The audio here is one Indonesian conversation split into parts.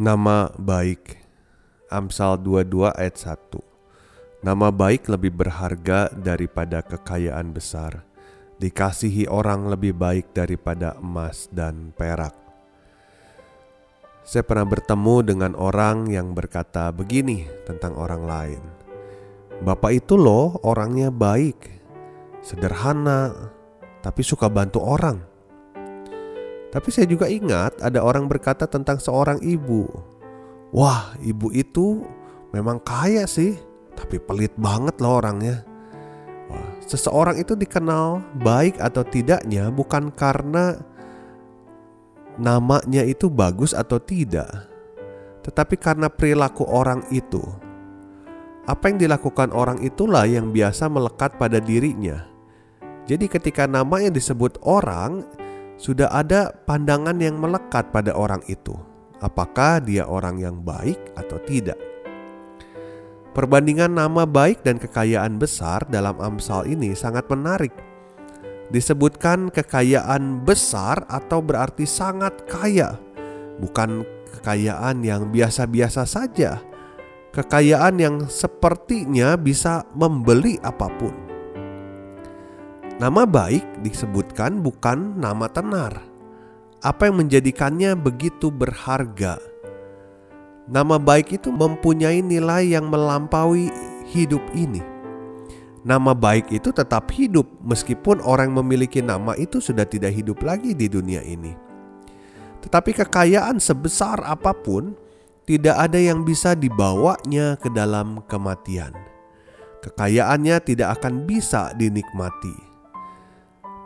Nama baik. Amsal 22 ayat 1 Nama baik lebih berharga daripada kekayaan besar. Dikasihi orang lebih baik daripada emas dan perak. Saya pernah bertemu dengan orang yang berkata begini tentang orang lain. Bapak itu loh orangnya baik Sederhana Tapi suka bantu orang tapi saya juga ingat ada orang berkata tentang seorang ibu. Wah, ibu itu memang kaya sih, tapi pelit banget loh orangnya. Wah, seseorang itu dikenal baik atau tidaknya bukan karena namanya itu bagus atau tidak, tetapi karena perilaku orang itu. Apa yang dilakukan orang itulah yang biasa melekat pada dirinya. Jadi ketika namanya disebut orang, sudah ada pandangan yang melekat pada orang itu. Apakah dia orang yang baik atau tidak? Perbandingan nama baik dan kekayaan besar dalam Amsal ini sangat menarik. Disebutkan kekayaan besar atau berarti sangat kaya, bukan kekayaan yang biasa-biasa saja. Kekayaan yang sepertinya bisa membeli apa pun. Nama baik disebutkan bukan nama tenar. Apa yang menjadikannya begitu berharga? Nama baik itu mempunyai nilai yang melampaui hidup ini. Nama baik itu tetap hidup meskipun orang memiliki nama itu sudah tidak hidup lagi di dunia ini. Tetapi kekayaan sebesar apa pun tidak ada yang bisa dibawanya ke dalam kematian. Kekayaannya tidak akan bisa dinikmati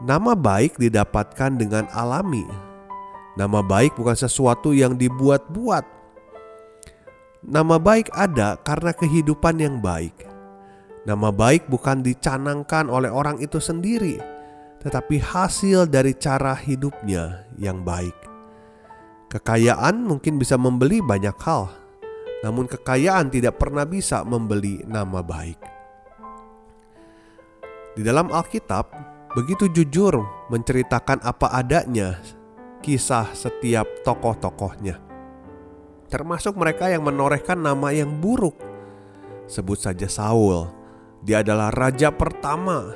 Nama baik didapatkan dengan alami. Nama baik bukan sesuatu yang dibuat-buat. Nama baik ada karena kehidupan yang baik. Nama baik bukan dicanangkan oleh orang itu sendiri, tetapi hasil dari cara hidupnya yang baik. Kekayaan mungkin bisa membeli banyak hal, namun kekayaan tidak pernah bisa membeli nama baik. Di dalam Alkitab, begitu jujur menceritakan apa adanya kisah setiap tokoh-tokohnya. Termasuk mereka yang menorehkan nama yang buruk. Sebut saja Saul. Dia adalah raja pertama.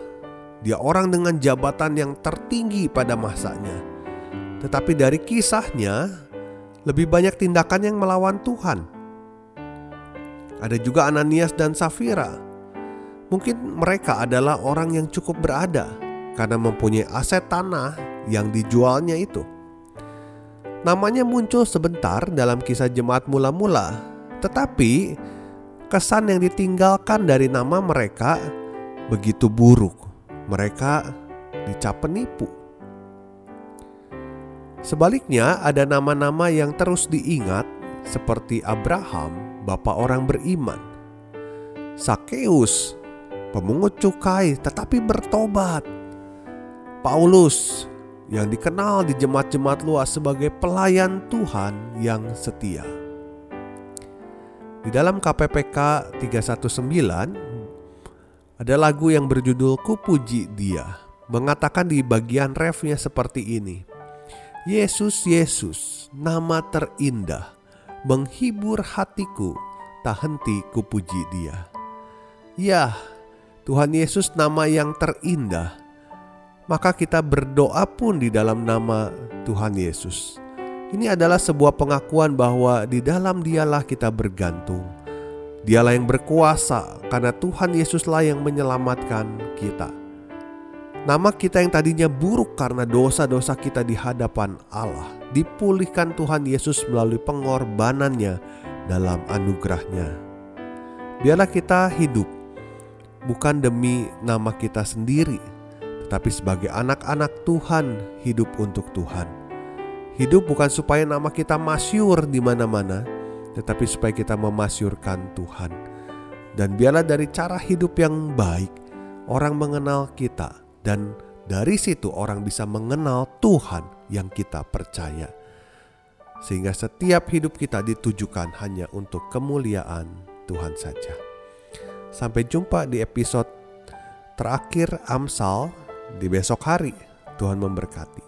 Dia orang dengan jabatan yang tertinggi pada masanya. Tetapi dari kisahnya lebih banyak tindakan yang melawan Tuhan. Ada juga Ananias dan Safira. Mungkin mereka adalah orang yang cukup berada, karena mempunyai aset tanah yang dijualnya itu. Namanya muncul sebentar dalam kisah jemaat mula-mula, tetapi kesan yang ditinggalkan dari nama mereka begitu buruk. Mereka dicap penipu. Sebaliknya, ada nama-nama yang terus diingat, seperti Abraham, bapak orang beriman, Sakeus, pemungut cukai, tetapi bertobat, Paulus yang dikenal di jemaat-jemaat luas sebagai pelayan Tuhan yang setia. Di dalam KPPK 319 ada lagu yang berjudul Kupuji Dia mengatakan di bagian refnya seperti ini. Yesus Yesus nama terindah menghibur hatiku tak henti kupuji dia. Ya, Tuhan Yesus nama yang terindah maka kita berdoa pun di dalam nama Tuhan Yesus. Ini adalah sebuah pengakuan bahwa di dalam Dialah kita bergantung. Dialah yang berkuasa karena Tuhan Yesuslah yang menyelamatkan kita. Nama kita yang tadinya buruk karena dosa-dosa kita di hadapan Allah dipulihkan Tuhan Yesus melalui pengorbanannya dalam anugerahnya. Biarlah kita hidup bukan demi nama kita sendiri, tetapi sebagai anak-anak Tuhan hidup untuk Tuhan. Hidup bukan supaya nama kita masyur di mana-mana, tetapi supaya kita memasyurkan Tuhan. Dan biarlah dari cara hidup yang baik, orang mengenal kita dan dari situ orang bisa mengenal Tuhan yang kita percaya. Sehingga setiap hidup kita ditujukan hanya untuk kemuliaan Tuhan saja. Sampai jumpa di episode terakhir Amsal di besok hari. Tuhan memberkati.